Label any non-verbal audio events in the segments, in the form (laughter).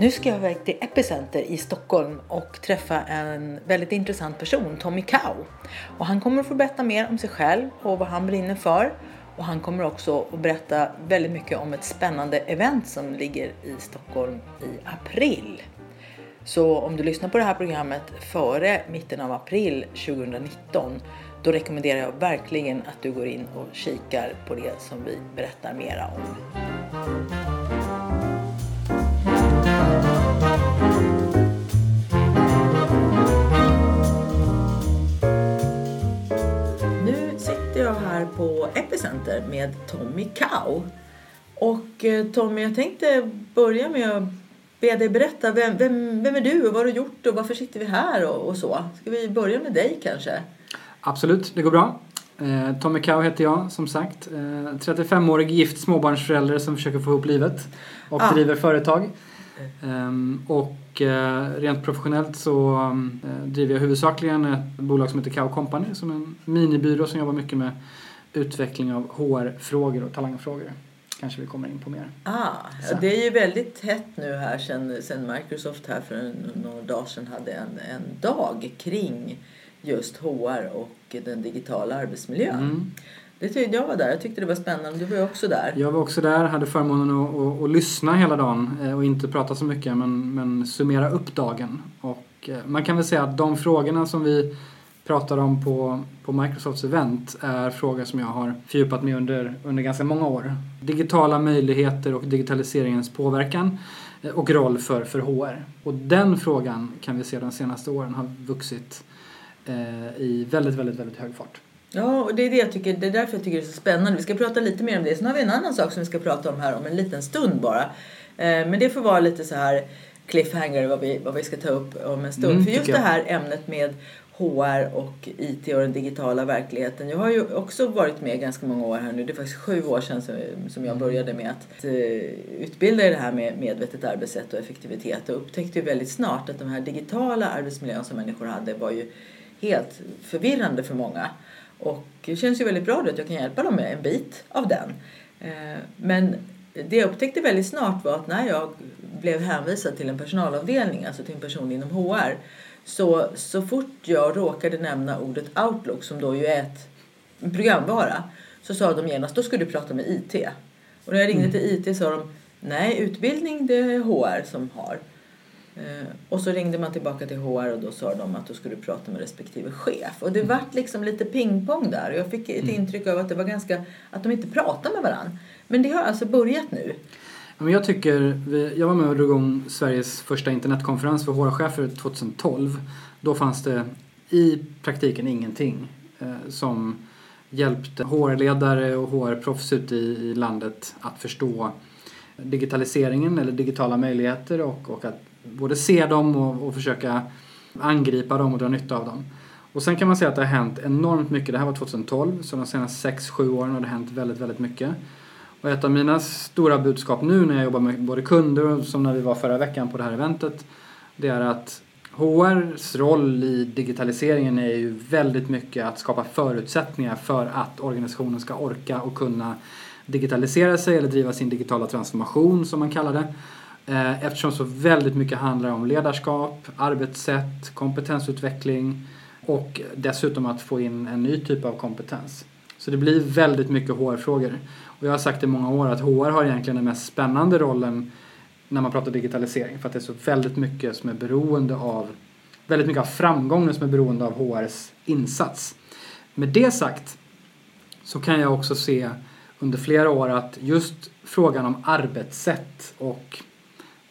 Nu ska jag iväg till Epicenter i Stockholm och träffa en väldigt intressant person, Tommy Kau. Och han kommer att få berätta mer om sig själv och vad han brinner för. Och han kommer också att berätta väldigt mycket om ett spännande event som ligger i Stockholm i april. Så om du lyssnar på det här programmet före mitten av april 2019 då rekommenderar jag verkligen att du går in och kikar på det som vi berättar mera om. Här på Epicenter med Tommy Cow. Och eh, Tommy, jag tänkte börja med att be dig berätta. Vem, vem, vem är du och vad har du gjort och varför sitter vi här och, och så? Ska vi börja med dig kanske? Absolut, det går bra. Eh, Tommy Cow heter jag som sagt. Eh, 35-årig gift småbarnsförälder som försöker få ihop livet och Ah. driver företag. Ehm, och eh, rent professionellt så eh, driver jag huvudsakligen ett bolag som heter Cow Company som är en minibyrå som jobbar mycket med utveckling av HR-frågor och talangfrågor. Kanske vi kommer in på mer. Ah, ja, det är ju väldigt hett nu här sen, sen Microsoft här för en, några dagar sedan hade en, en dag kring just HR och den digitala arbetsmiljön. Mm. Det tyckte jag var där. Jag tyckte det var spännande. Du var ju också där. Jag var också där, hade förmånen att, att, att lyssna hela dagen eh, och inte prata så mycket men, men summera upp dagen. Och eh, man kan väl säga att de frågorna som vi pratar om på, på Microsofts event är frågor som jag har fördjupat mig under, under ganska många år. Digitala möjligheter och digitaliseringens påverkan eh, och roll för, för HR. Och den frågan kan vi se de senaste åren har vuxit eh, i väldigt, väldigt, väldigt hög fart. Ja, och det är, det, jag tycker, det är därför jag tycker det är så spännande. Vi ska prata lite mer om det. Sen har vi en annan sak som vi ska prata om här om en liten stund bara. Eh, men det får vara lite så här cliffhanger vad vi, vad vi ska ta upp om en stund. Mm, För just det här ämnet med HR och IT och den digitala verkligheten. Jag har ju också varit med ganska många år här nu. Det är faktiskt sju år sedan som, som jag började med att eh, utbilda i det här med medvetet arbetssätt och effektivitet och upptäckte ju väldigt snart att de här digitala arbetsmiljön som människor hade var ju helt förvirrande för många. Och det känns ju väldigt bra då att jag kan hjälpa dem med en bit av den. Eh, Men det jag upptäckte väldigt snart var att när jag blev hänvisad till en personalavdelning, alltså till en person inom HR, så, så fort jag råkade nämna ordet Outlook, som då ju är ett, programvara, så sa de genast då ska du prata med IT. Och när jag ringde till IT sa de nej, utbildning det är HR som har. Eh, och så ringde man tillbaka till HR och då sa de att då skulle du prata med respektive chef. Och det vart liksom lite pingpong där. Och jag fick ett intryck av att det var ganska, att de inte pratade med varandra. Men det har alltså börjat nu. Men jag tycker, jag var med och drog igång Sveriges första internetkonferens för HR-chefer 2012. Då fanns det i praktiken ingenting eh, som hjälpte HR-ledare och HR-proffs ute i, i landet att förstå digitaliseringen eller digitala möjligheter och, och att både se dem och, och försöka angripa dem och dra nytta av dem. Och sen kan man säga att det har hänt enormt mycket. Det här var 2012, så de senaste 6-7 åren har det hänt väldigt, väldigt mycket. Och ett av mina stora budskap nu när jag jobbar med både kunder och som när vi var förra veckan på det här eventet. Det är att HRs roll i digitaliseringen är ju väldigt mycket att skapa förutsättningar för att organisationen ska orka och kunna digitalisera sig eller driva sin digitala transformation som man kallar det. Eh, eftersom så väldigt mycket handlar om ledarskap, arbetssätt, kompetensutveckling och dessutom att få in en ny typ av kompetens. Så det blir väldigt mycket HR-frågor. Och jag har sagt i många år att HR har egentligen den mest spännande rollen när man pratar digitalisering för att det är så väldigt mycket som är beroende av väldigt mycket av framgången som är beroende av HRs insats. Med det sagt så kan jag också se under flera år att just frågan om arbetssätt och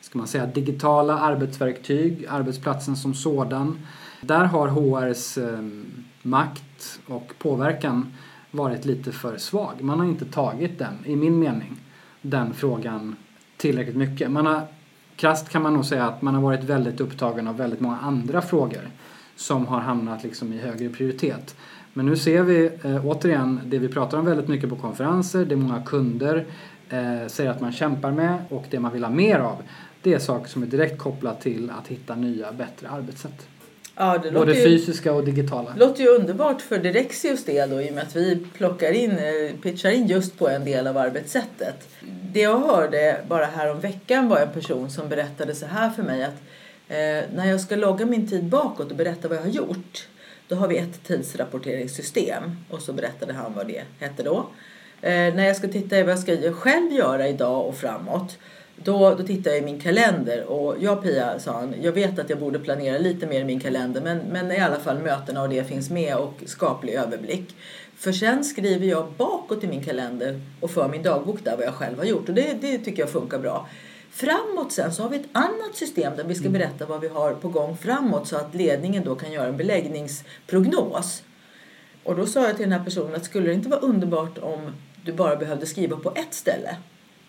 ska man säga, digitala arbetsverktyg, arbetsplatsen som sådan. Där har HRs eh, makt och påverkan varit lite för svag. Man har inte tagit den, i min mening, den frågan tillräckligt mycket. Man har Krasst kan man nog säga att man har varit väldigt upptagen av väldigt många andra frågor som har hamnat liksom i högre prioritet. Men nu ser vi eh, återigen det vi pratar om väldigt mycket på konferenser, det många kunder eh, säger att man kämpar med och det man vill ha mer av. Det är saker som är direkt kopplat till att hitta nya, bättre arbetssätt. Ja, det Både ju, fysiska och digitala. låter ju underbart för Direxios del då i och med att vi plockar in, eh, pitchar in just på en del av arbetssättet. Det jag hörde bara här om veckan var en person som berättade så här för mig att eh, när jag ska logga min tid bakåt och berätta vad jag har gjort då har vi ett tidsrapporteringssystem och så berättade han vad det hette då. Eh, när jag ska titta i vad jag ska själv göra idag och framåt då, då tittar jag i min kalender och jag Pia, sa han, jag vet att jag borde planera lite mer i min kalender men, men i alla fall mötena och det finns med och skaplig överblick. För sen skriver jag bakåt i min kalender och för min dagbok där vad jag själv har gjort och det, det tycker jag funkar bra. Framåt sen så har vi ett annat system där vi ska berätta vad vi har på gång framåt så att ledningen då kan göra en beläggningsprognos. Och då sa jag till den här personen att skulle det inte vara underbart om du bara behövde skriva på ett ställe?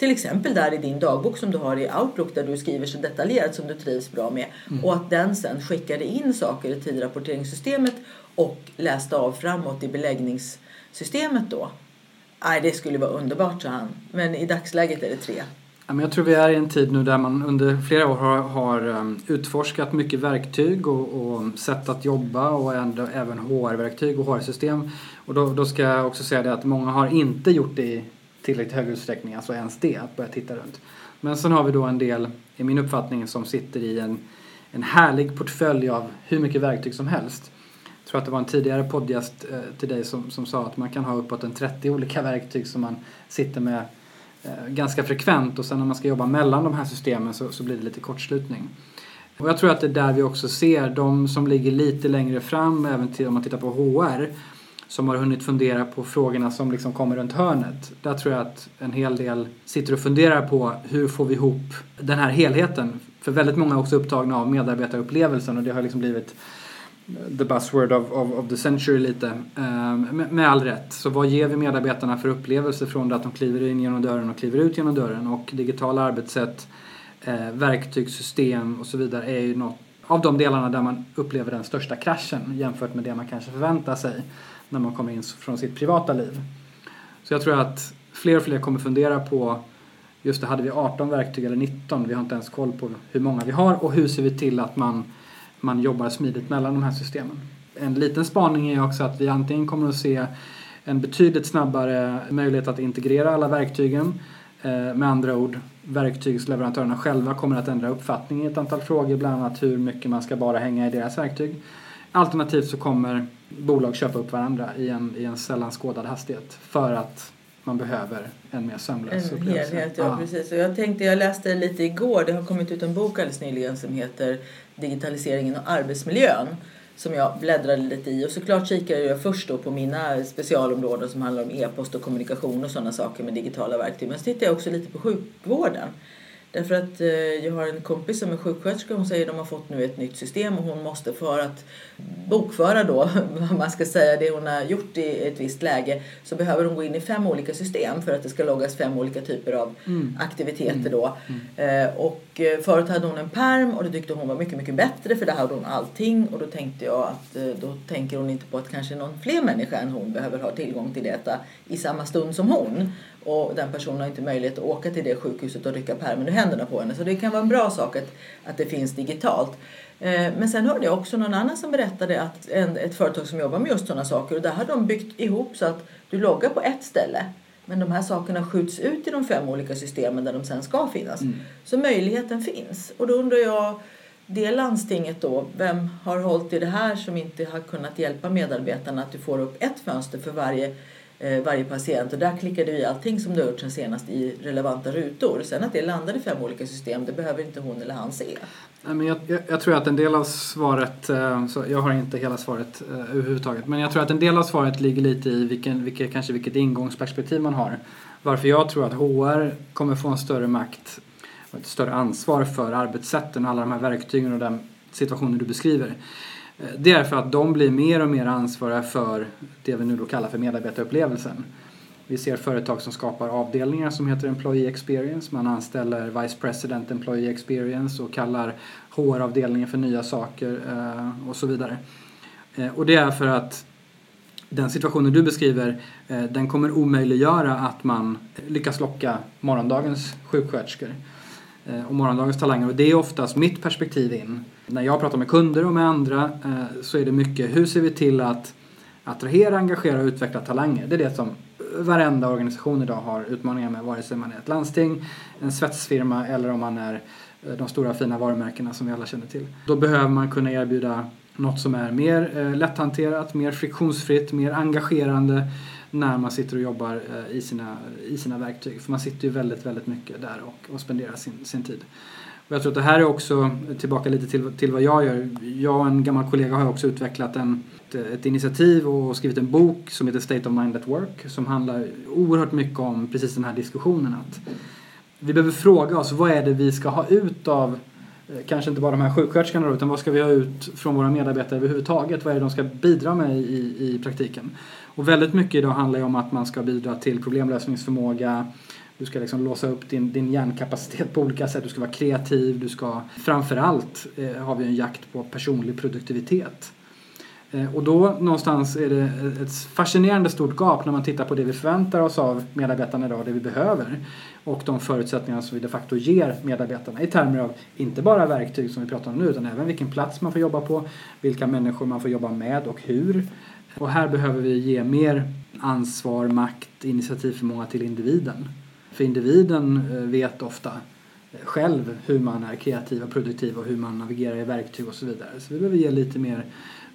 Till exempel där i din dagbok som du har i Outlook där du skriver så detaljerat som du trivs bra med. Mm. Och att den sen skickade in saker i tidrapporteringssystemet och läste av framåt i beläggningssystemet då. Nej, det skulle vara underbart, sa han. Men i dagsläget är det tre. Ja, men jag tror vi är i en tid nu där man under flera år har, har um, utforskat mycket verktyg och, och sätt att jobba och ändå, även HR-verktyg och HR-system. Och då, då ska jag också säga det att många har inte gjort det i tillräckligt hög utsträckning, alltså ens det, att börja titta runt. Men sen har vi då en del, i min uppfattning, som sitter i en, en härlig portfölj av hur mycket verktyg som helst. Jag tror att det var en tidigare poddgäst eh, till dig som, som sa att man kan ha uppåt en 30 olika verktyg som man sitter med eh, ganska frekvent och sen när man ska jobba mellan de här systemen så, så blir det lite kortslutning. Och jag tror att det är där vi också ser de som ligger lite längre fram, även till, om man tittar på HR, som har hunnit fundera på frågorna som liksom kommer runt hörnet. Där tror jag att en hel del sitter och funderar på hur får vi ihop den här helheten. För väldigt många är också upptagna av medarbetarupplevelsen och det har liksom blivit the buzzword of, of, of the century lite. Um, med, med, all rätt. Så vad ger vi medarbetarna för upplevelse från det att de kliver in genom dörren och kliver ut genom dörren? Och digitala arbetssätt, eh, verktygssystem och så vidare är ju något av de delarna där man upplever den största kraschen jämfört med det man kanske förväntar sig när man kommer in från sitt privata liv. Så jag tror att fler och fler kommer fundera på just det, hade vi 18 verktyg eller 19? Vi har inte ens koll på hur många vi har och hur ser vi till att man, man jobbar smidigt mellan de här systemen. En liten spaning är också att vi antingen kommer att se en betydligt snabbare möjlighet att integrera alla verktygen. Eh, med andra ord, verktygsleverantörerna själva kommer att ändra uppfattning i ett antal frågor, bland annat hur mycket man ska bara hänga i deras verktyg. Alternativt så kommer bolag köpa upp varandra i en, i en sällan skådad hastighet för att man behöver en mer sömlös En upplevelse. helhet, ja, precis. Och jag tänkte, jag läste lite igår, det har kommit ut en bok alldeles nyligen som heter Digitaliseringen och arbetsmiljön som jag bläddrade lite i och såklart kikade jag först då på mina specialområden som handlar om e-post och kommunikation och sådana saker med digitala verktyg. Men så tittade jag också lite på sjukvården. Därför att eh, jag har en kompis som är sjuksköterska. Hon säger att de har fått nu ett nytt system och hon måste för att bokföra då (laughs) vad man ska säga det hon har gjort i ett visst läge så behöver hon gå in i fem olika system för att det ska loggas fem olika typer av Mm. aktiviteter då. Eh, och Eh, förut hade hon en perm och det tyckte hon var mycket, mycket bättre för där hade hon allting och då tänkte jag att eh, då tänker hon inte på att kanske någon fler människa än hon behöver ha tillgång till detta i samma stund som hon. Och den personen har inte möjlighet att åka till det sjukhuset och rycka pärmen ur händerna på henne. Så det kan vara en bra sak att, att det finns digitalt. Eh, men sen hörde jag också någon annan som berättade att en, ett företag som jobbar med just sådana saker och där har de byggt ihop så att du loggar på ett ställe men de här sakerna skjuts ut i de fem olika systemen där de sen ska finnas. Mm. Så möjligheten finns. Och då undrar jag, det landstinget då, vem har hållit i det här som inte har kunnat hjälpa medarbetarna att du får upp ett fönster för varje, eh, varje patient och där klickar du i allting som du har gjort sen senast i relevanta rutor. Sen att det landar i fem olika system, det behöver inte hon eller han se. Nej, men jag, jag, jag tror att en del av svaret, eh, så jag har inte hela svaret eh, överhuvudtaget, men jag tror att en del av svaret ligger lite i vilken, vilket, kanske vilket ingångsperspektiv man har. Varför jag tror att HR kommer få en större makt och ett större ansvar för arbetssätten och alla de här verktygen och den situationen du beskriver. Eh, det är för att de blir mer och mer ansvariga för det vi nu då kallar för medarbetarupplevelsen. Vi ser företag som skapar avdelningar som heter Employee Experience. Man anställer Vice President Employee Experience och kallar HR-avdelningen för nya saker eh, och så vidare. Eh, och det är för att den situationen du beskriver, eh, den kommer omöjliggöra att man lyckas locka morgondagens sjuksköterskor och morgondagens talanger. Och det är oftast mitt perspektiv in. När jag pratar med kunder och med andra så är det mycket, hur ser vi till att attrahera, engagera och utveckla talanger? Det är det som varenda organisation idag har utmaningar med, vare sig man är ett landsting, en svetsfirma eller om man är eh, de stora fina varumärkena som vi alla känner till. Då behöver man kunna erbjuda något som är mer eh, lätthanterat, mer friktionsfritt, mer engagerande när man sitter och jobbar eh, i, sina, i sina verktyg. För man sitter ju väldigt, väldigt mycket där och, och spenderar sin, sin tid. Och jag tror att det här är också, tillbaka lite till, till vad jag gör. Jag och en gammal kollega har också utvecklat en, ett, ett initiativ och skrivit en bok som heter State of Mind at Work som handlar oerhört mycket om precis den här diskussionen. Att vi behöver fråga oss vad är det vi ska ha ut av eh, kanske inte bara de här sjuksköterskorna då, utan vad ska vi ha ut från våra medarbetare överhuvudtaget? Vad är det de ska bidra med i, i praktiken? Och väldigt mycket idag handlar ju om att man ska bidra till problemlösningsförmåga, du ska liksom låsa upp din, din hjärnkapacitet på olika sätt, du ska vara kreativ, du ska framförallt eh, har vi en jakt på personlig produktivitet. Eh, och då någonstans är det ett fascinerande stort gap när man tittar på det vi förväntar oss av medarbetarna idag, det vi behöver och de förutsättningar som vi de facto ger medarbetarna i termer av inte bara verktyg som vi pratar om nu utan även vilken plats man får jobba på, vilka människor man får jobba med och hur. Och här behöver vi ge mer ansvar, makt, initiativförmåga till individen. För individen eh, vet ofta eh, själv hur man är kreativ och produktiv och hur man navigerar i verktyg och så vidare. Så vi behöver ge lite mer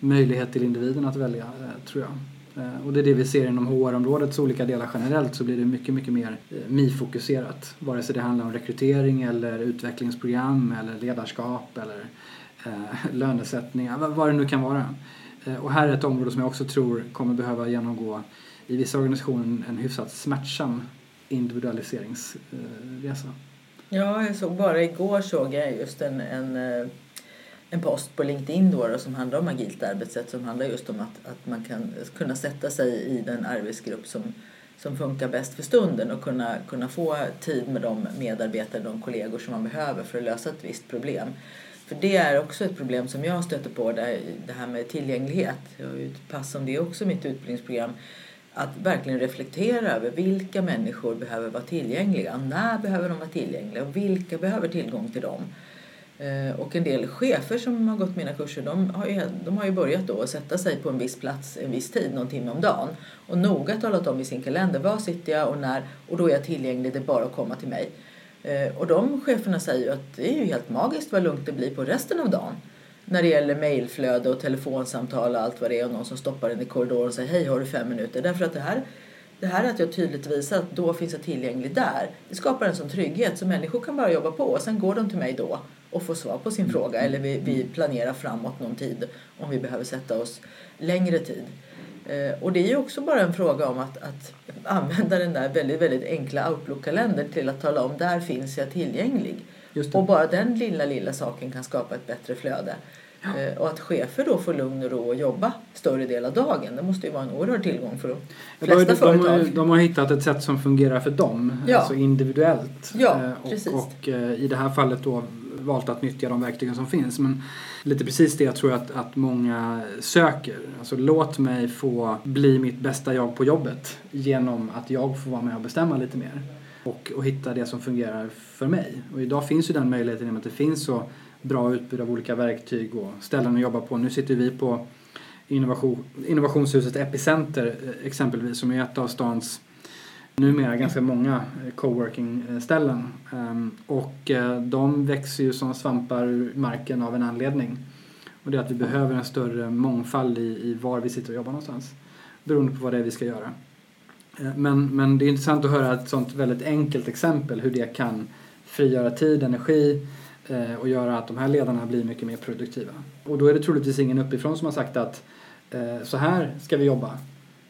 möjlighet till individen att välja, eh, tror jag. Eh, och det är det vi ser inom HR-områdets olika delar generellt så blir det mycket, mycket mer eh, MI-fokuserat. Vare sig det handlar om rekrytering eller utvecklingsprogram eller ledarskap eller eh, (laughs) lönesättningar, vad det nu kan vara. Och här är ett område som jag också tror kommer behöva genomgå i vissa organisationer en hyfsat smärtsam individualiseringsresa. Ja, jag såg bara igår såg jag just en, en en post på LinkedIn då, som handlar om agilt arbetssätt som handlar just om att, att man kan kunna sätta sig i den arbetsgrupp som, som funkar bäst för stunden och kunna, kunna få tid med de medarbetare, de kollegor som man behöver för att lösa ett visst problem. För det är också ett problem som jag stöter på, där, det här med tillgänglighet. Jag har ju ett pass om det också i mitt utbildningsprogram. Att verkligen reflektera över vilka människor behöver vara tillgängliga, när behöver de vara tillgängliga och vilka behöver tillgång till dem. Eh, och en del chefer som har gått mina kurser de har ju, de har ju börjat då att sätta sig på en viss plats en viss tid, någon timme om dagen. Och noga talat om i sin kalender var sitter jag och när och då är jag tillgänglig, det är bara att komma till mig. Eh, och de cheferna säger ju att det är ju helt magiskt vad lugnt det blir på resten av dagen. När det gäller mejlflöde och telefonsamtal och allt vad det är och någon som stoppar en i korridoren och säger hej har du fem minuter. Därför att det här det här att jag tydligt visar att då finns jag tillgänglig där. Det skapar en sån trygghet så människor kan bara jobba på och sen går de till mig då och får svar på sin fråga eller vi, vi planerar framåt någon tid om vi behöver sätta oss längre tid. Eh, och det är ju också bara en fråga om att, att använda den där väldigt, väldigt enkla Outlook-kalendern till att tala om där finns jag tillgänglig. Och bara den lilla, lilla saken kan skapa ett bättre flöde. Ja. Eh, och att chefer då får lugn och ro att jobba större del av dagen. Det måste ju vara en oerhörd tillgång för de flesta de, de, företag. De, de har hittat ett sätt som fungerar för dem, ja. alltså individuellt. Ja, eh, och, precis. och eh, i det här fallet då valt att nyttja de verktygen som finns. Men lite precis det jag tror att, att många söker. Alltså låt mig få bli mitt bästa jag på jobbet genom att jag får vara med och bestämma lite mer. Och, och hitta det som fungerar för mig. Och idag finns ju den möjligheten i och med att det finns så bra utbud av olika verktyg och ställen att jobba på. Nu sitter vi på innovation, innovationshuset Epicenter eh, exempelvis som är ett av stans numera ganska många eh, coworking-ställen. Eh, ehm, och de växer ju som svampar ur marken av en anledning. Och det är att vi behöver en större mångfald i, i var vi sitter och jobbar någonstans. Beroende på vad det är vi ska göra. Men, men det är intressant att höra ett sånt väldigt enkelt exempel hur det kan frigöra tid, energi Eh, och göra att de här ledarna blir mycket mer produktiva. Och då är det troligtvis ingen uppifrån som har sagt att eh, så här ska vi jobba.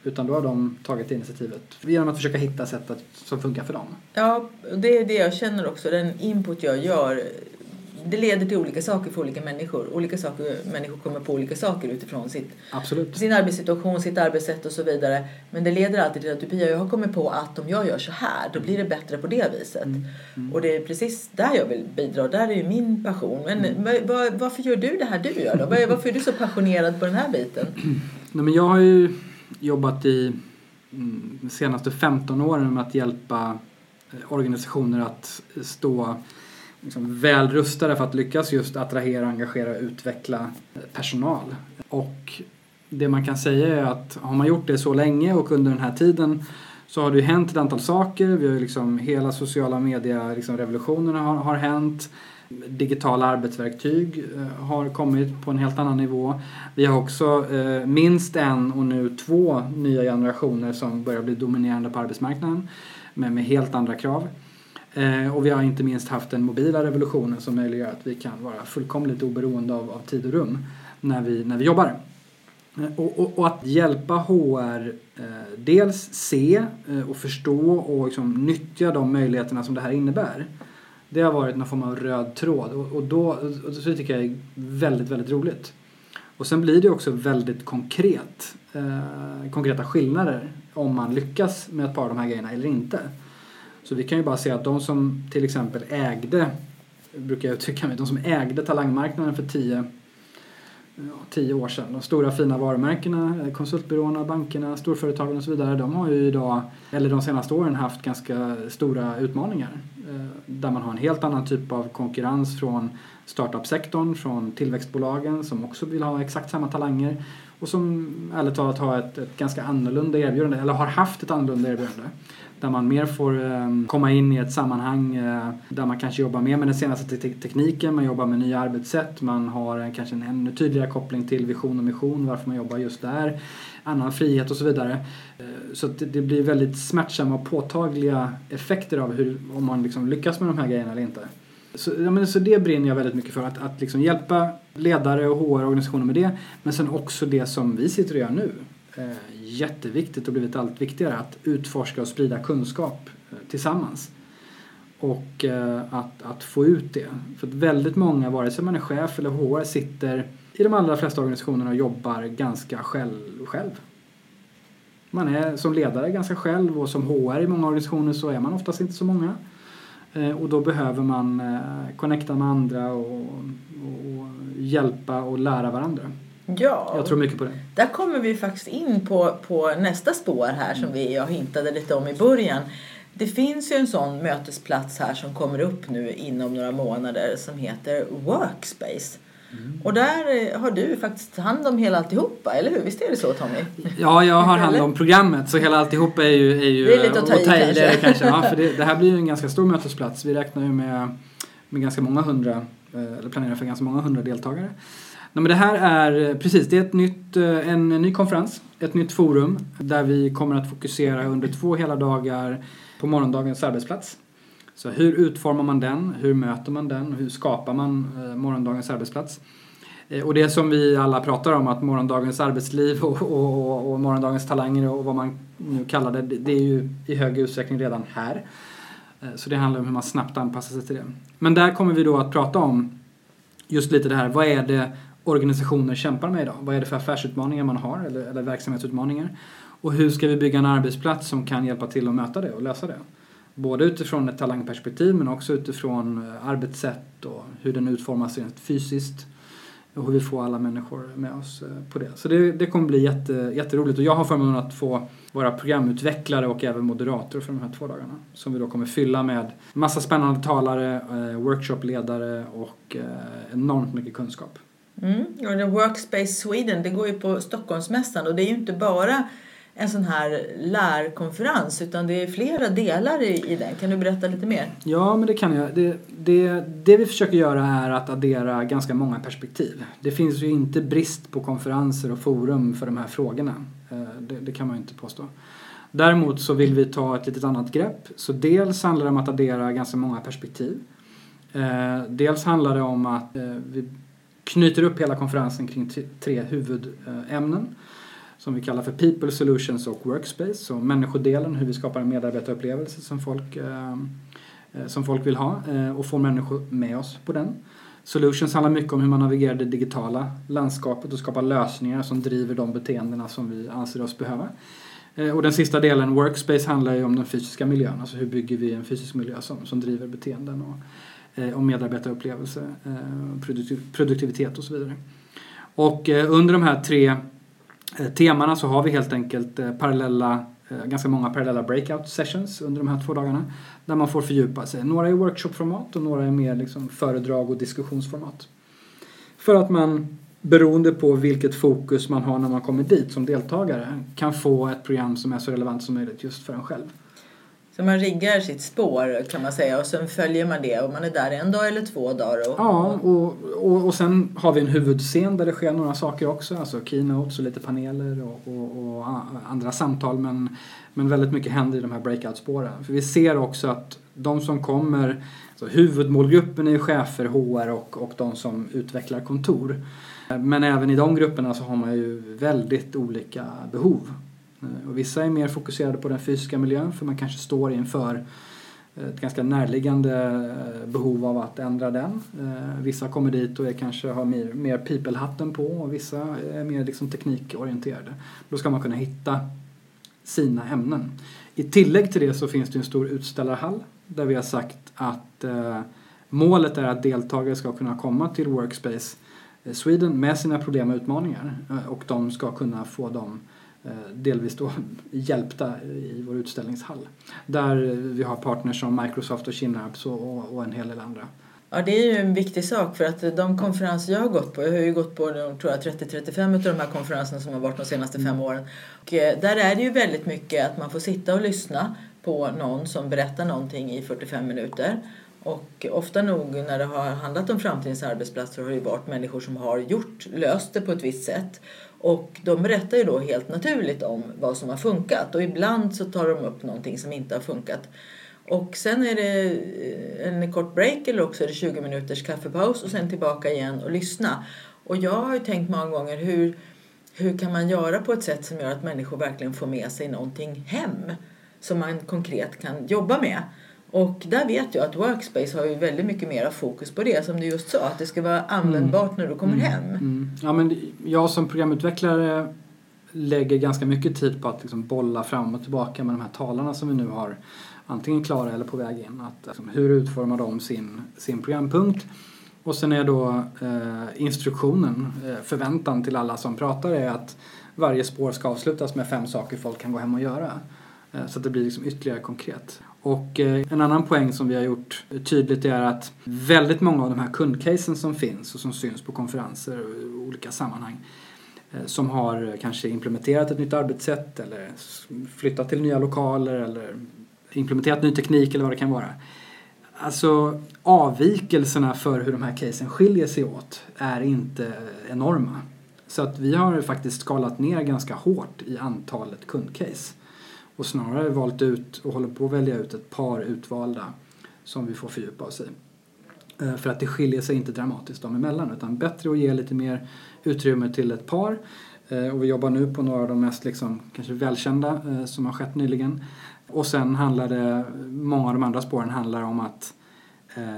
Utan då har de tagit initiativet genom att försöka hitta sätt som funkar för dem. Ja, det är det jag känner också. Den input jag gör det leder till olika saker för olika människor. Olika saker, människor kommer på olika saker utifrån sitt, Absolut. sin arbetssituation, sitt arbetssätt och så vidare. Men det leder alltid till att du Pia, jag har kommit på att om jag gör så här, då blir det bättre på det viset. Mm. Och det är precis där jag vill bidra. Där är ju min passion. Men Mm. var, var, varför gör du det här du gör då? Var- Varför är du så passionerad på den här biten? (clears throat) Nej, men jag har ju jobbat i mm, de senaste 15 åren med att hjälpa eh, organisationer att stå liksom, väl rustade för att lyckas just attrahera, engagera och utveckla personal. Och det man kan säga är att har man gjort det så länge och under den här tiden så har det ju hänt ett antal saker. Vi har ju liksom hela sociala media liksom har, har hänt. Digitala arbetsverktyg eh, har kommit på en helt annan nivå. Vi har också eh, minst en och nu två nya generationer som börjar bli dominerande på arbetsmarknaden men med helt andra krav. Eh, och vi har inte minst haft den mobila revolutionen som möjliggör att vi kan vara fullkomligt oberoende av, av tid och rum när vi, när vi jobbar. Eh, och, och, och att hjälpa HR eh, dels se eh, och förstå och liksom nyttja de möjligheterna som det här innebär. Det har varit någon form av röd tråd och, och, då, och så tycker jag är väldigt, väldigt roligt. Och sen blir det också väldigt konkret. Eh, konkreta skillnader om man lyckas med ett par av de här grejerna eller inte. Så vi kan ju bara se att de som till exempel ägde, brukar jag uttrycka mig, de som ägde talangmarknaden för tio ja, tio år sedan. De stora fina varumärkena, eh, konsultbyråerna, bankerna, storföretagen och så vidare. De har ju idag, eller de senaste åren, haft ganska stora utmaningar. Eh, där man har en helt annan typ av konkurrens från startup-sektorn, från tillväxtbolagen som också vill ha exakt samma talanger och som ärligt talat har ett, ett ganska annorlunda erbjudande, eller har haft ett annorlunda erbjudande. Där man mer får eh, komma in i ett sammanhang eh, där man kanske jobbar mer med den senaste te- tekniken, man jobbar med nya arbetssätt, man har en, kanske en ännu tydligare koppling till vision och mission, varför man jobbar just där, annan frihet och så vidare. Eh, så det, det blir väldigt smärtsamma och påtagliga effekter av hur, om man liksom lyckas med de här grejerna eller inte. Så, ja, men, så det brinner jag väldigt mycket för, att, att liksom hjälpa ledare och HR-organisationer med det, men sen också det som vi sitter och gör nu. Eh, jätteviktigt och blivit allt viktigare att utforska och sprida kunskap eh, tillsammans. Och eh, att, att få ut det. För att väldigt många, vare sig man är chef eller HR, sitter i de allra flesta organisationerna och jobbar ganska själv. själv. Man är som ledare ganska själv och som HR i många organisationer så är man oftast inte så många. Eh, Och då behöver man eh, connecta med andra och, och, hjälpa och lära varandra. Ja, Jag tror mycket på det. där kommer vi faktiskt in på, på nästa spår här som vi jag hintade lite om i början. Det finns ju en sån mötesplats här som kommer upp nu inom några månader som heter Workspace. Och där eh, har du faktiskt hand om hela alltihopa, eller hur? Visst är det så Tommy? Ja, jag har hand om programmet så hela alltihop är ju... Är ju Det är lite att ta i, det, kanske. kanske. Ja, för det, (laughs) det här blir ju en ganska stor mötesplats. Vi räknar ju med, med ganska många hundra, eh, eller planerar för ganska många hundra deltagare. Nej, men det här är, eh, precis, det är ett nytt, en ny konferens, ett nytt forum där vi kommer att fokusera under två hela dagar på morgondagens arbetsplats. Så hur utformar man den? Hur möter man den? Hur skapar man eh, morgondagens arbetsplats? Eh, och det som vi alla pratar om, att morgondagens arbetsliv och, och, och, morgondagens talanger och vad man nu kallar det, det är ju i hög utsträckning redan här. Eh, så det handlar om hur man snabbt anpassar sig till det. Men där kommer vi då att prata om just lite det här, vad är det organisationer kämpar med idag? Vad är det för affärsutmaningar man har eller, eller verksamhetsutmaningar? Och hur ska vi bygga en arbetsplats som kan hjälpa till att möta det och lösa det? Både utifrån ett talangperspektiv men också utifrån eh, arbetssätt och hur den utformas rent fysiskt och hur vi får alla människor med oss eh, på det. Så det, det kommer bli jätte, jätteroligt och jag har förmånen att få vara programutvecklare och även moderator för de här två dagarna. Som vi då kommer fylla med massa spännande talare, eh, workshopledare och enormt mycket kunskap. Mm. Och Workspace Sweden, det går ju på Stockholmsmässan och det är ju inte bara en sån här lärkonferens utan det är flera delar i, i den. Kan du berätta lite mer? Ja, men det kan jag. Det, det, det vi försöker göra är att addera ganska många perspektiv. Det finns ju inte brist på konferenser och forum för de här frågorna. Eh, det, det kan man ju inte påstå. Däremot så vill vi ta ett litet annat grepp. Så dels handlar det om att addera ganska många perspektiv. Eh, dels handlar det om att eh, vi knyter upp hela konferensen kring tre huvudämnen som vi kallar för People, Solutions och Workspace. Så människodelen, hur vi skapar en medarbetarupplevelse som folk, eh, eh, som folk vill ha eh, och får människor med oss på den. Solutions handlar mycket om hur man navigerar det digitala landskapet och skapar lösningar som driver de beteendena som vi anser oss behöva. Eh, och den sista delen, Workspace, handlar ju om den fysiska miljön. Alltså hur bygger vi en fysisk miljö som, som driver beteenden och, eh, och medarbetarupplevelse, eh, produktiv, produktivitet och så vidare. Och under de här tre Eh, temana så har vi helt enkelt eh, parallella eh, ganska många parallella breakout sessions under de här två dagarna. Där man får fördjupa sig. Några är workshopformat och några är mer liksom föredrag och diskussionsformat. För att man beroende på vilket fokus man har när man kommer dit som deltagare kan få ett program som är så relevant som möjligt just för en själv. Så man riggar sitt spår kan man säga och sen följer man det och man är där en dag eller två dagar. Och, ja, och, och, och sen har vi en huvudscen där det sker några saker också. Alltså keynotes och lite paneler och, och, och andra samtal. Men, men väldigt mycket händer i de här breakout-spåren. För vi ser också att de som kommer, alltså huvudmålgruppen är chefer, HR och, och de som utvecklar kontor. Men även i de grupperna så har man ju väldigt olika behov. Eh, och vissa är mer fokuserade på den fysiska miljön för man kanske står inför ett ganska närliggande eh, behov av att ändra den. Eh, vissa kommer dit och är kanske har mer, mer people-hatten på och vissa är mer liksom teknikorienterade. Då ska man kunna hitta sina ämnen. I tillägg till det så finns det en stor utställarhall där vi har sagt att målet är att deltagare ska kunna komma till Workspace Sweden med sina problem och utmaningar och de ska kunna få dem delvis då hjälpta i vår utställningshall. Där vi har partners som Microsoft och Kinnarps och, och en hel del andra. Ja, det är ju en viktig sak för att de konferenser jag har gått på, jag har ju gått på 30-35 av de här konferenserna som har varit de senaste fem åren. Och eh, där är det ju väldigt mycket att man får sitta och lyssna på någon som berättar någonting i 45 minuter. Och ofta nog när det har handlat om framtidens arbetsplatser har det ju varit människor som har gjort, löst det på ett visst sätt. Och de berättar ju då helt naturligt om vad som har funkat och ibland så tar de upp någonting som inte har funkat. Och sen är det eh, en kort break eller också är det 20 minuters kaffepaus och sen tillbaka igen och lyssna. Och jag har ju tänkt många gånger hur, hur kan man göra på ett sätt som gör att människor verkligen får med sig någonting hem som man konkret kan jobba med. Och där vet jag att Workspace har ju väldigt mycket mer fokus på det som du just sa, att det ska vara användbart mm. när du kommer mm. hem. Mm. Ja, men jag som programutvecklare lägger ganska mycket tid på att liksom bolla fram och tillbaka med de här talarna som vi nu har antingen klara eller på väg in. Att, liksom, hur utformar de sin, sin programpunkt? Och sen är då eh, instruktionen, eh, förväntan till alla som pratar är att varje spår ska avslutas med fem saker folk kan gå hem och göra. Eh, så att det blir liksom ytterligare konkret. Och eh, en annan poäng som vi har gjort tydligt är att väldigt många av de här kundcasen som finns och som syns på konferenser och olika sammanhang eh, som har eh, kanske implementerat ett nytt arbetssätt eller flyttat till nya lokaler eller implementerat ny teknik eller vad det kan vara. Alltså avvikelserna för hur de här casen skiljer sig åt är inte enorma. Så att vi har faktiskt skalat ner ganska hårt i antalet kundcase och snarare valt ut och håller på att välja ut ett par utvalda som vi får fördjupa oss i. Eh, för att det skiljer sig inte dramatiskt dem emellan utan bättre att ge lite mer utrymme till ett par. Eh, och vi jobbar nu på några av de mest liksom, kanske välkända eh, som har skett nyligen. Och sen handlar det, många av de andra spåren handlar om att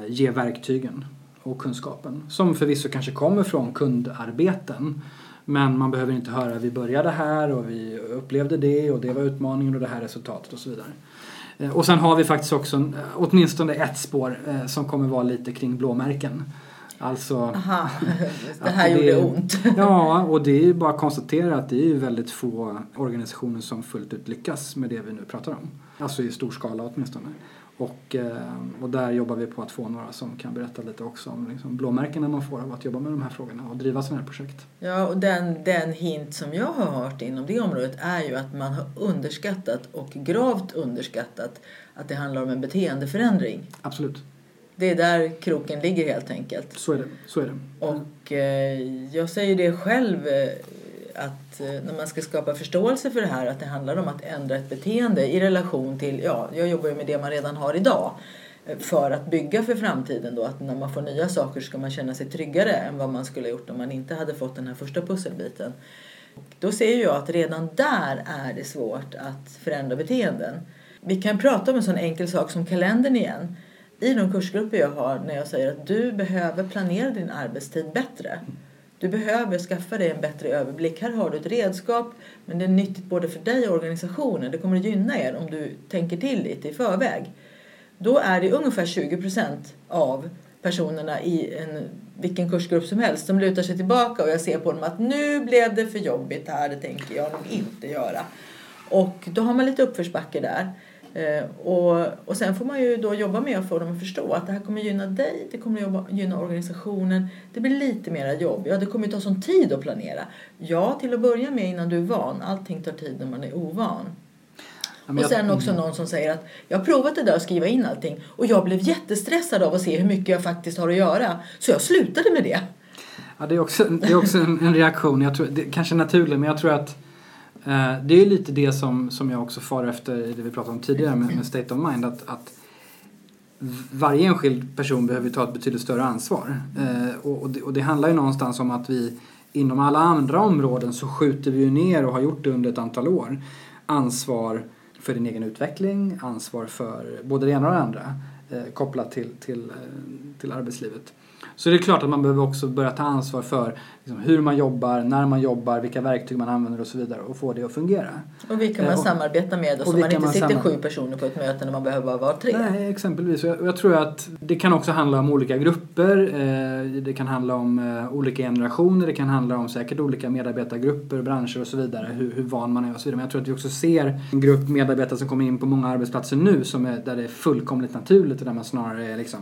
ge verktygen och kunskapen som förvisso kanske kommer från kundarbeten men man behöver inte höra vi började här och vi upplevde det och det var utmaningen och det här resultatet och så vidare. Eh, och sen har vi faktiskt också eh, åtminstone ett spår eh, som kommer vara lite kring blåmärken. Alltså, Aha, (laughs) det här gjorde det, ont. (laughs) ja, och det är ju bara att konstatera att det är ju väldigt få organisationer som fullt ut lyckas med det vi nu pratar om. Alltså i stor skala åtminstone. Och, eh, och där jobbar vi på att få några som kan berätta lite också om liksom blåmärkena man får av att jobba med de här frågorna och driva sådana här projekt. Ja, och den, den hint som jag har hört inom det området är ju att man har underskattat och gravt underskattat att det handlar om en beteendeförändring. Absolut. Det är där kroken ligger helt enkelt. Så är det. Så är det. Och eh, jag säger det själv eh, att eh, när man ska skapa förståelse för det här att det handlar om att ändra ett beteende i relation till, ja, jag jobbar ju med det man redan har idag eh, för att bygga för framtiden då att när man får nya saker ska man känna sig tryggare än vad man skulle ha gjort om man inte hade fått den här första pusselbiten. Då ser jag att redan där är det svårt att förändra beteenden. Vi kan prata om en sån enkel sak som kalendern igen. i de kursgrupper jag har när jag säger att du behöver planera din arbetstid bättre. Du behöver skaffa dig en bättre överblick. Här har du ett redskap men det är nyttigt både för dig och organisationen. Det kommer att gynna er om du tänker till lite i förväg. Då är det ungefär 20 procent av personerna i en, vilken kursgrupp som helst som lutar sig tillbaka och jag ser på dem att nu blev det för jobbigt här, det tänker jag nog inte göra. Och då har man lite uppförsbacke där. Eh, och, och sen får man ju då jobba med att få dem att förstå att det här kommer gynna dig, det kommer jobba, gynna organisationen. Det blir lite mera jobb. Ja, det kommer ju ta sån tid att planera. Ja, till att börja med innan du är van. Allting tar tid när man är ovan. och sen också någon som säger att jag har provat det där att skriva in allting och jag blev jättestressad av att se hur mycket jag faktiskt har att göra. Så jag slutade med det. Ja, det är också, det är också en, en reaktion. Jag tror, det kanske är naturligt, men jag tror att Eh, det är lite det som, som jag också far efter i det vi pratade om tidigare med, med state of mind. Att, att varje enskild person behöver ta ett betydligt större ansvar. Eh, och, och, det, och det handlar ju någonstans om att vi inom alla andra områden så skjuter vi ju ner och har gjort det under ett antal år ansvar för din egen utveckling, ansvar för både det ena och det andra eh, kopplat till, till, eh, till arbetslivet. Så det är klart att man behöver också börja ta ansvar för liksom, hur man jobbar, när man jobbar, vilka verktyg man använder och så vidare och få det att fungera. Och vilka man Eh, och- samarbetar med och så och man vilka inte man sitter sju personer på ett möte när man behöver bara vara tre. Nej, exempelvis. Och Jag, jag tror att det kan också handla om olika grupper. Eh, det kan handla om eh, olika generationer. Det kan handla om säkert olika medarbetargrupper, branscher och så vidare. Hur, hur van man är och så vidare. Men jag tror att vi också ser en grupp medarbetare som kommer in på många arbetsplatser nu som är, där det är fullkomligt naturligt och där man snarare är liksom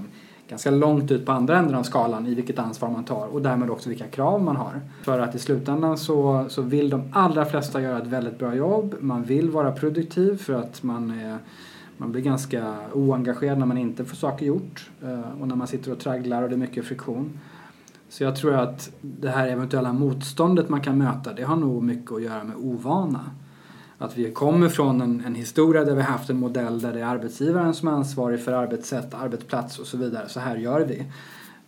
ganska långt ut på andra änden av skalan i vilket ansvar man tar och därmed också vilka krav man har. För att i slutändan så, så vill de allra flesta göra ett väldigt bra jobb. Man vill vara produktiv för att man är man blir ganska oengagerad när man inte får saker gjort eh, och när man sitter och tragglar och det är mycket friktion. Så jag tror att det här eventuella motståndet man kan möta det har nog mycket att göra med ovana. Att vi kommer från en, en historia där vi har haft en modell där det är arbetsgivaren som är ansvarig för arbetssätt, arbetsplats och så vidare. Så här gör vi.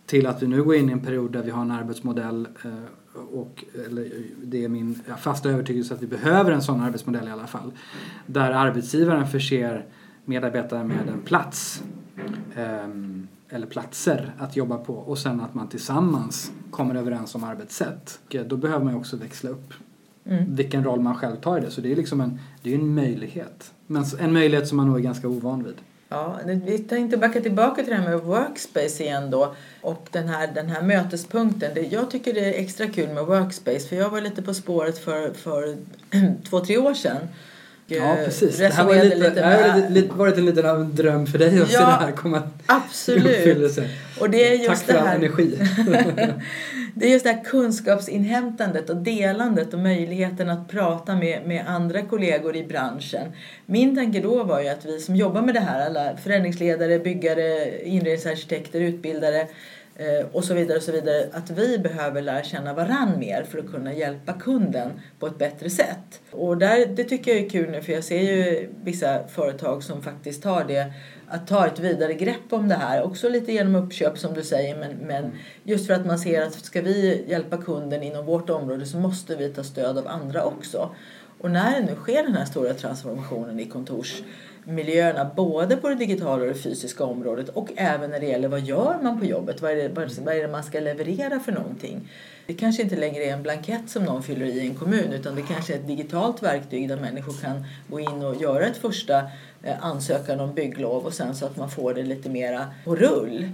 Till att vi nu går in i en period där vi har en arbetsmodell eh, och eller, det är min fasta övertygelse att vi behöver en sån arbetsmodell i alla fall. Där arbetsgivaren förser medarbetare med en plats ehm, eller platser att jobba på och sen att man tillsammans kommer överens om arbetssätt. Då behöver man ju också växla upp Mm. vilken roll man själv tar i det. Så det är liksom en, det är en möjlighet. Men en möjlighet som man nog är ganska ovan vid. Ja, vi tänkte backa tillbaka till det här med workspace igen då. Och den här, den här mötespunkten. Det, jag tycker det är extra kul med workspace för jag var lite på spåret för, för (clears throat) två, tre år sedan. Ja, Eh, precis. Det här var resonerade lite, det här har med- lite, varit en liten dröm för dig att se Ja, det här komma Absolut. Och det är just Tack för det all här. energi. (laughs) (laughs) Det är just det här kunskapsinhämtandet och delandet och möjligheten att prata med, med andra kollegor i branschen. Min tanke då var ju att vi som jobbar med det här, alla förändringsledare, byggare, inredningsarkitekter, utbildare Eh, och så vidare och så vidare, att vi behöver lära känna varann mer för att kunna hjälpa kunden på ett bättre sätt. Och där, det tycker jag är kul nu för jag ser ju vissa företag som faktiskt tar det att ta ett vidare grepp om det här. Också lite genom uppköp som du säger men, men just för att man ser att ska vi hjälpa kunden inom vårt område så måste vi ta stöd av andra också. Och när det nu sker den här stora transformationen i kontors miljöerna både på det digitala och det fysiska området och även när det gäller vad gör man på jobbet? Vad är det, vad är det man ska leverera för någonting? Det kanske inte längre är en blankett som någon fyller i i en kommun utan det kanske är ett digitalt verktyg där människor kan gå in och göra ett första eh, ansökan om bygglov och sen så att man får det lite mera på rull.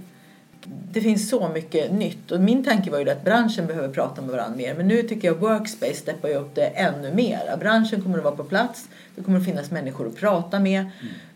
Det finns så mycket nytt och min tanke var ju att branschen behöver prata med varandra mer men nu tycker jag Workspace steppar ju upp det ännu mer. Branschen kommer att vara på plats, det kommer att finnas människor att prata med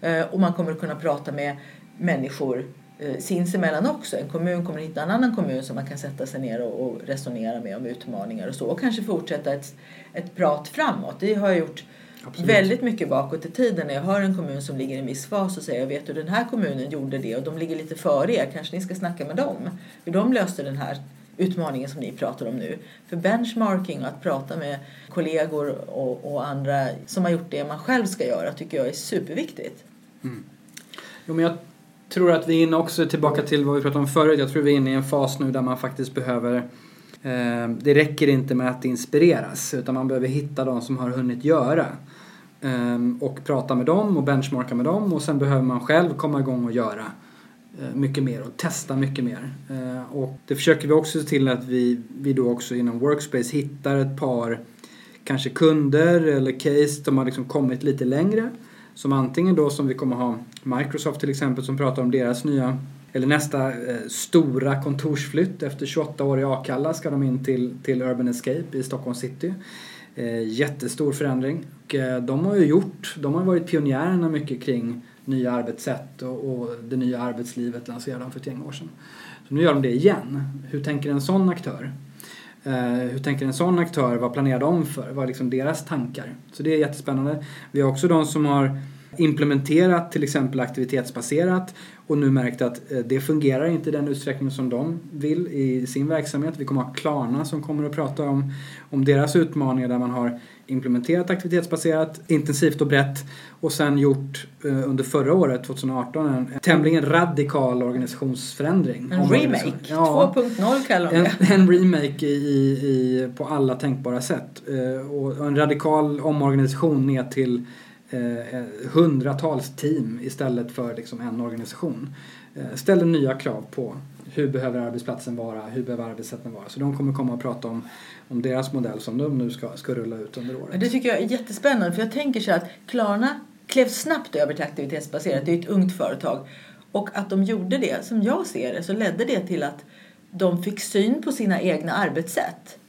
eh, och man kommer att kunna prata med människor eh, sinsemellan också. En kommun kommer att hitta en annan kommun som man kan sätta sig ner och, och resonera med om utmaningar och så och kanske fortsätta ett, ett prat framåt. Det har jag gjort Absolut. väldigt mycket bakåt i tiden när jag hör en kommun som ligger i en viss fas och säger jag vet du den här kommunen gjorde det och de ligger lite före er, kanske ni ska snacka med dem. Hur de löste den här utmaningen som ni pratar om nu. För benchmarking och att prata med kollegor och, och andra som har gjort det man själv ska göra tycker jag är superviktigt. Jo, men jag tror att vi är inne också tillbaka till vad vi pratade om förut. Jag tror vi är inne i en fas nu där man faktiskt behöver eh, Ehm, det räcker inte med att inspireras utan man behöver hitta de som har hunnit göra. Ehm, och prata med dem och benchmarka med dem och sen behöver man själv komma igång och göra eh, mycket mer och testa mycket mer. Ehm, och det försöker vi också se till att vi, vi då också inom Workspace hittar ett par kanske kunder eller case som har liksom kommit lite längre. Som antingen då som vi kommer ha Microsoft till exempel som pratar om deras nya eller nästa eh, stora kontorsflytt efter 28 år i Akalla ska de in till, till Urban Escape i Stockholm city. Eh, jättestor förändring. Och, eh, de har ju gjort, de har varit pionjärerna mycket kring nya arbetssätt och, och det nya arbetslivet lanserade de för ett gäng år sedan. Så nu gör de det igen. Hur tänker en sån aktör? Eh, hur tänker en sån aktör? Vad planerar de för? Vad är liksom deras tankar? Så det är jättespännande. Vi har också de som har implementerat till exempel aktivitetsbaserat och nu märkt att eh, det fungerar inte i den utsträckning som de vill i sin verksamhet. Vi kommer att ha Klarna som kommer att prata om, om deras utmaningar där man har implementerat aktivitetsbaserat intensivt och brett och sen gjort eh, under förra året, 2018, en tämligen radikal organisationsförändring. En remake? Ja, 2.0 kallar de det. En, en remake i, i, på alla tänkbara sätt. Eh, och en radikal omorganisation ner till Eh, eh, hundratals team istället för liksom en organisation. Eh, ställer nya krav på hur behöver arbetsplatsen vara, hur behöver arbetssätten vara. Så de kommer komma och prata om, om deras modell som de nu ska, ska rulla ut under året. Det tycker jag är jättespännande för jag tänker så att Klarna klev snabbt över till aktivitetsbaserat. Det är ett ungt företag. Och att de gjorde det, som jag ser det, så ledde det till att de fick syn på sina egna arbetssätt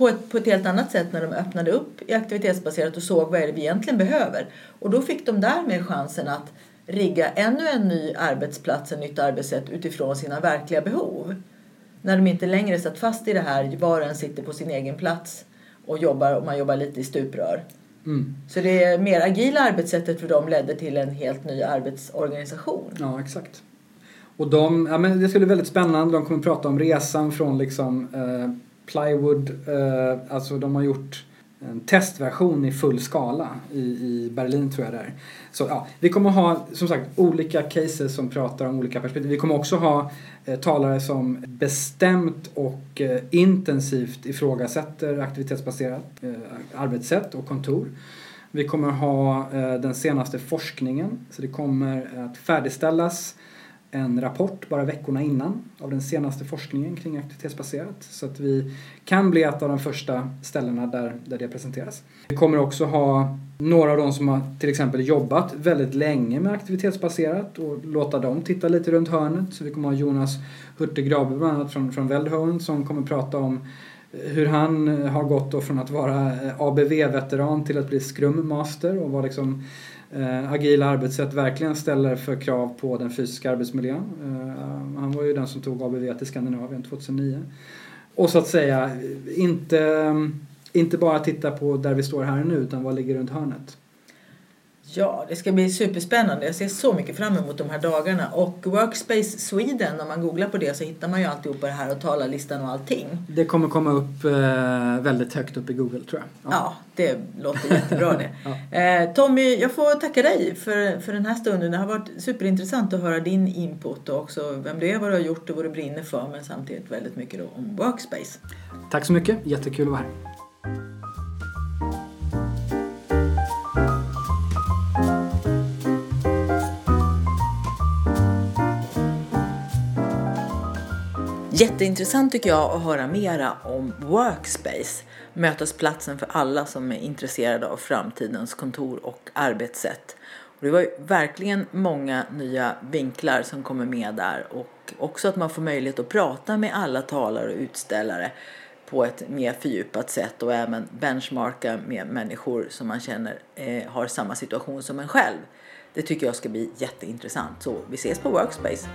på ett, på ett helt annat sätt när de öppnade upp i aktivitetsbaserat och såg vad är det vi egentligen behöver. Och då fick de därmed chansen att rigga ännu en ny arbetsplats, ett nytt arbetssätt utifrån sina verkliga behov. När de inte längre satt fast i det här, var och en sitter på sin egen plats och jobbar och man jobbar lite i stuprör. Mm. Så det mer agila arbetssättet för dem ledde till en helt ny arbetsorganisation. Ja, exakt. Och de, ja, men det ska bli väldigt spännande. De kommer prata om resan från liksom eh, plywood, eh, alltså de har gjort en testversion i full skala i, i Berlin tror jag det är. Så ja, vi kommer ha som sagt olika cases som pratar om olika perspektiv. Vi kommer också ha eh, talare som bestämt och eh, intensivt ifrågasätter aktivitetsbaserat eh, arbetssätt och kontor. Vi kommer ha eh, den senaste forskningen, så det kommer att färdigställas en rapport bara veckorna innan av den senaste forskningen kring aktivitetsbaserat. Så att vi kan bli ett av de första ställena där, där det presenteras. Vi kommer också ha några av de som har till exempel jobbat väldigt länge med aktivitetsbaserat och låta dem titta lite runt hörnet. Så vi kommer ha Jonas Hurtig-Grabe bland annat från, från Veldhoven som kommer prata om hur han har gått då från att vara ABV-veteran till att bli Scrum Master och var liksom eh, agila arbetssätt verkligen ställer för krav på den fysiska arbetsmiljön. Eh, han var ju den som tog ABV till Skandinavien 2009. Och så att säga inte, inte bara titta på där vi står här nu utan vad ligger runt hörnet. Ja, det ska bli superspännande. Jag ser så mycket fram emot de här dagarna. Och Workspace Sweden, om man googlar på det så hittar man ju alltihopa det här och talarlistan och allting. Det kommer komma upp eh, väldigt högt upp i Google tror jag. Ja, ja det låter jättebra det. (laughs) ja. eh, Tommy, jag får tacka dig för, för den här stunden. Det har varit superintressant att höra din input och också vem du är, vad du har gjort och vad du brinner för men samtidigt väldigt mycket om Workspace. Tack så mycket, jättekul att vara här. Jätteintressant tycker jag att höra mera om Workspace, mötesplatsen för alla som är intresserade av framtidens kontor och arbetssätt. Och det var ju verkligen många nya vinklar som kommer med där och också att man får möjlighet att prata med alla talare och utställare på ett mer fördjupat sätt och även benchmarka med människor som man känner eh, har samma situation som en själv. Det tycker jag ska bli jätteintressant. Så vi ses på Workspace!